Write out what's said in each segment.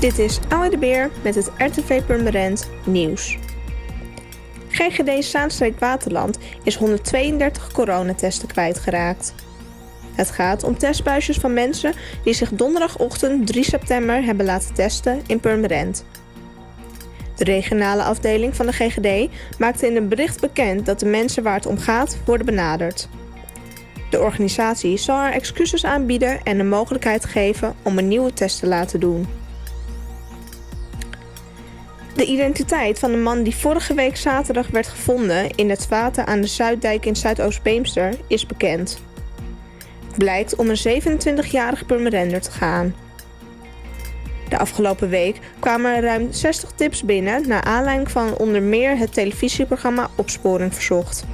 Dit is Anne de Beer met het RTV Purmerend nieuws. GGD Zaanstreek Waterland is 132 coronatesten kwijtgeraakt. Het gaat om testbuisjes van mensen die zich donderdagochtend 3 september hebben laten testen in Purmerend. De regionale afdeling van de GGD maakte in een bericht bekend dat de mensen waar het om gaat worden benaderd. De organisatie zal haar excuses aanbieden en de mogelijkheid geven om een nieuwe test te laten doen. De identiteit van de man die vorige week zaterdag werd gevonden in het water aan de Zuiddijk in Zuidoost-Beemster is bekend. Het blijkt om een 27-jarige Purmerender te gaan. De afgelopen week kwamen er ruim 60 tips binnen naar aanleiding van onder meer het televisieprogramma Opsporing Verzocht.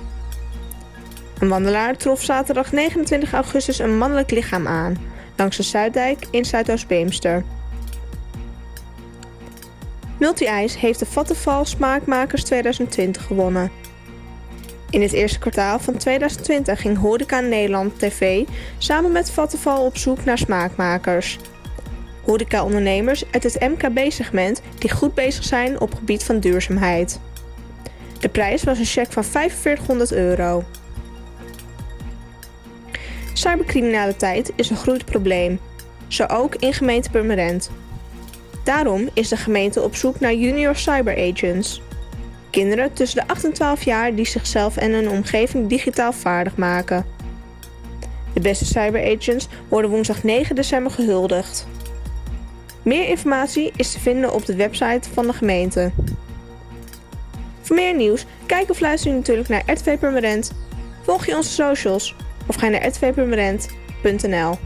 Een wandelaar trof zaterdag 29 augustus een mannelijk lichaam aan langs de Zuiddijk in Zuidoost-Beemster. Multi-Ice heeft de Vattenfall Smaakmakers 2020 gewonnen. In het eerste kwartaal van 2020 ging Horeca Nederland TV samen met Vattenfall op zoek naar smaakmakers. Horeca-ondernemers uit het MKB-segment die goed bezig zijn op gebied van duurzaamheid. De prijs was een cheque van 4500 euro. Cybercriminaliteit is een groeiend probleem, zo ook in gemeente Purmerend. Daarom is de gemeente op zoek naar junior cyberagents. Kinderen tussen de 8 en 12 jaar die zichzelf en hun omgeving digitaal vaardig maken. De beste cyberagents worden woensdag 9 december gehuldigd. Meer informatie is te vinden op de website van de gemeente. Voor meer nieuws, kijk of luister je natuurlijk naar RTV Permanent. Volg je onze socials of ga naar rtvpermanent.nl.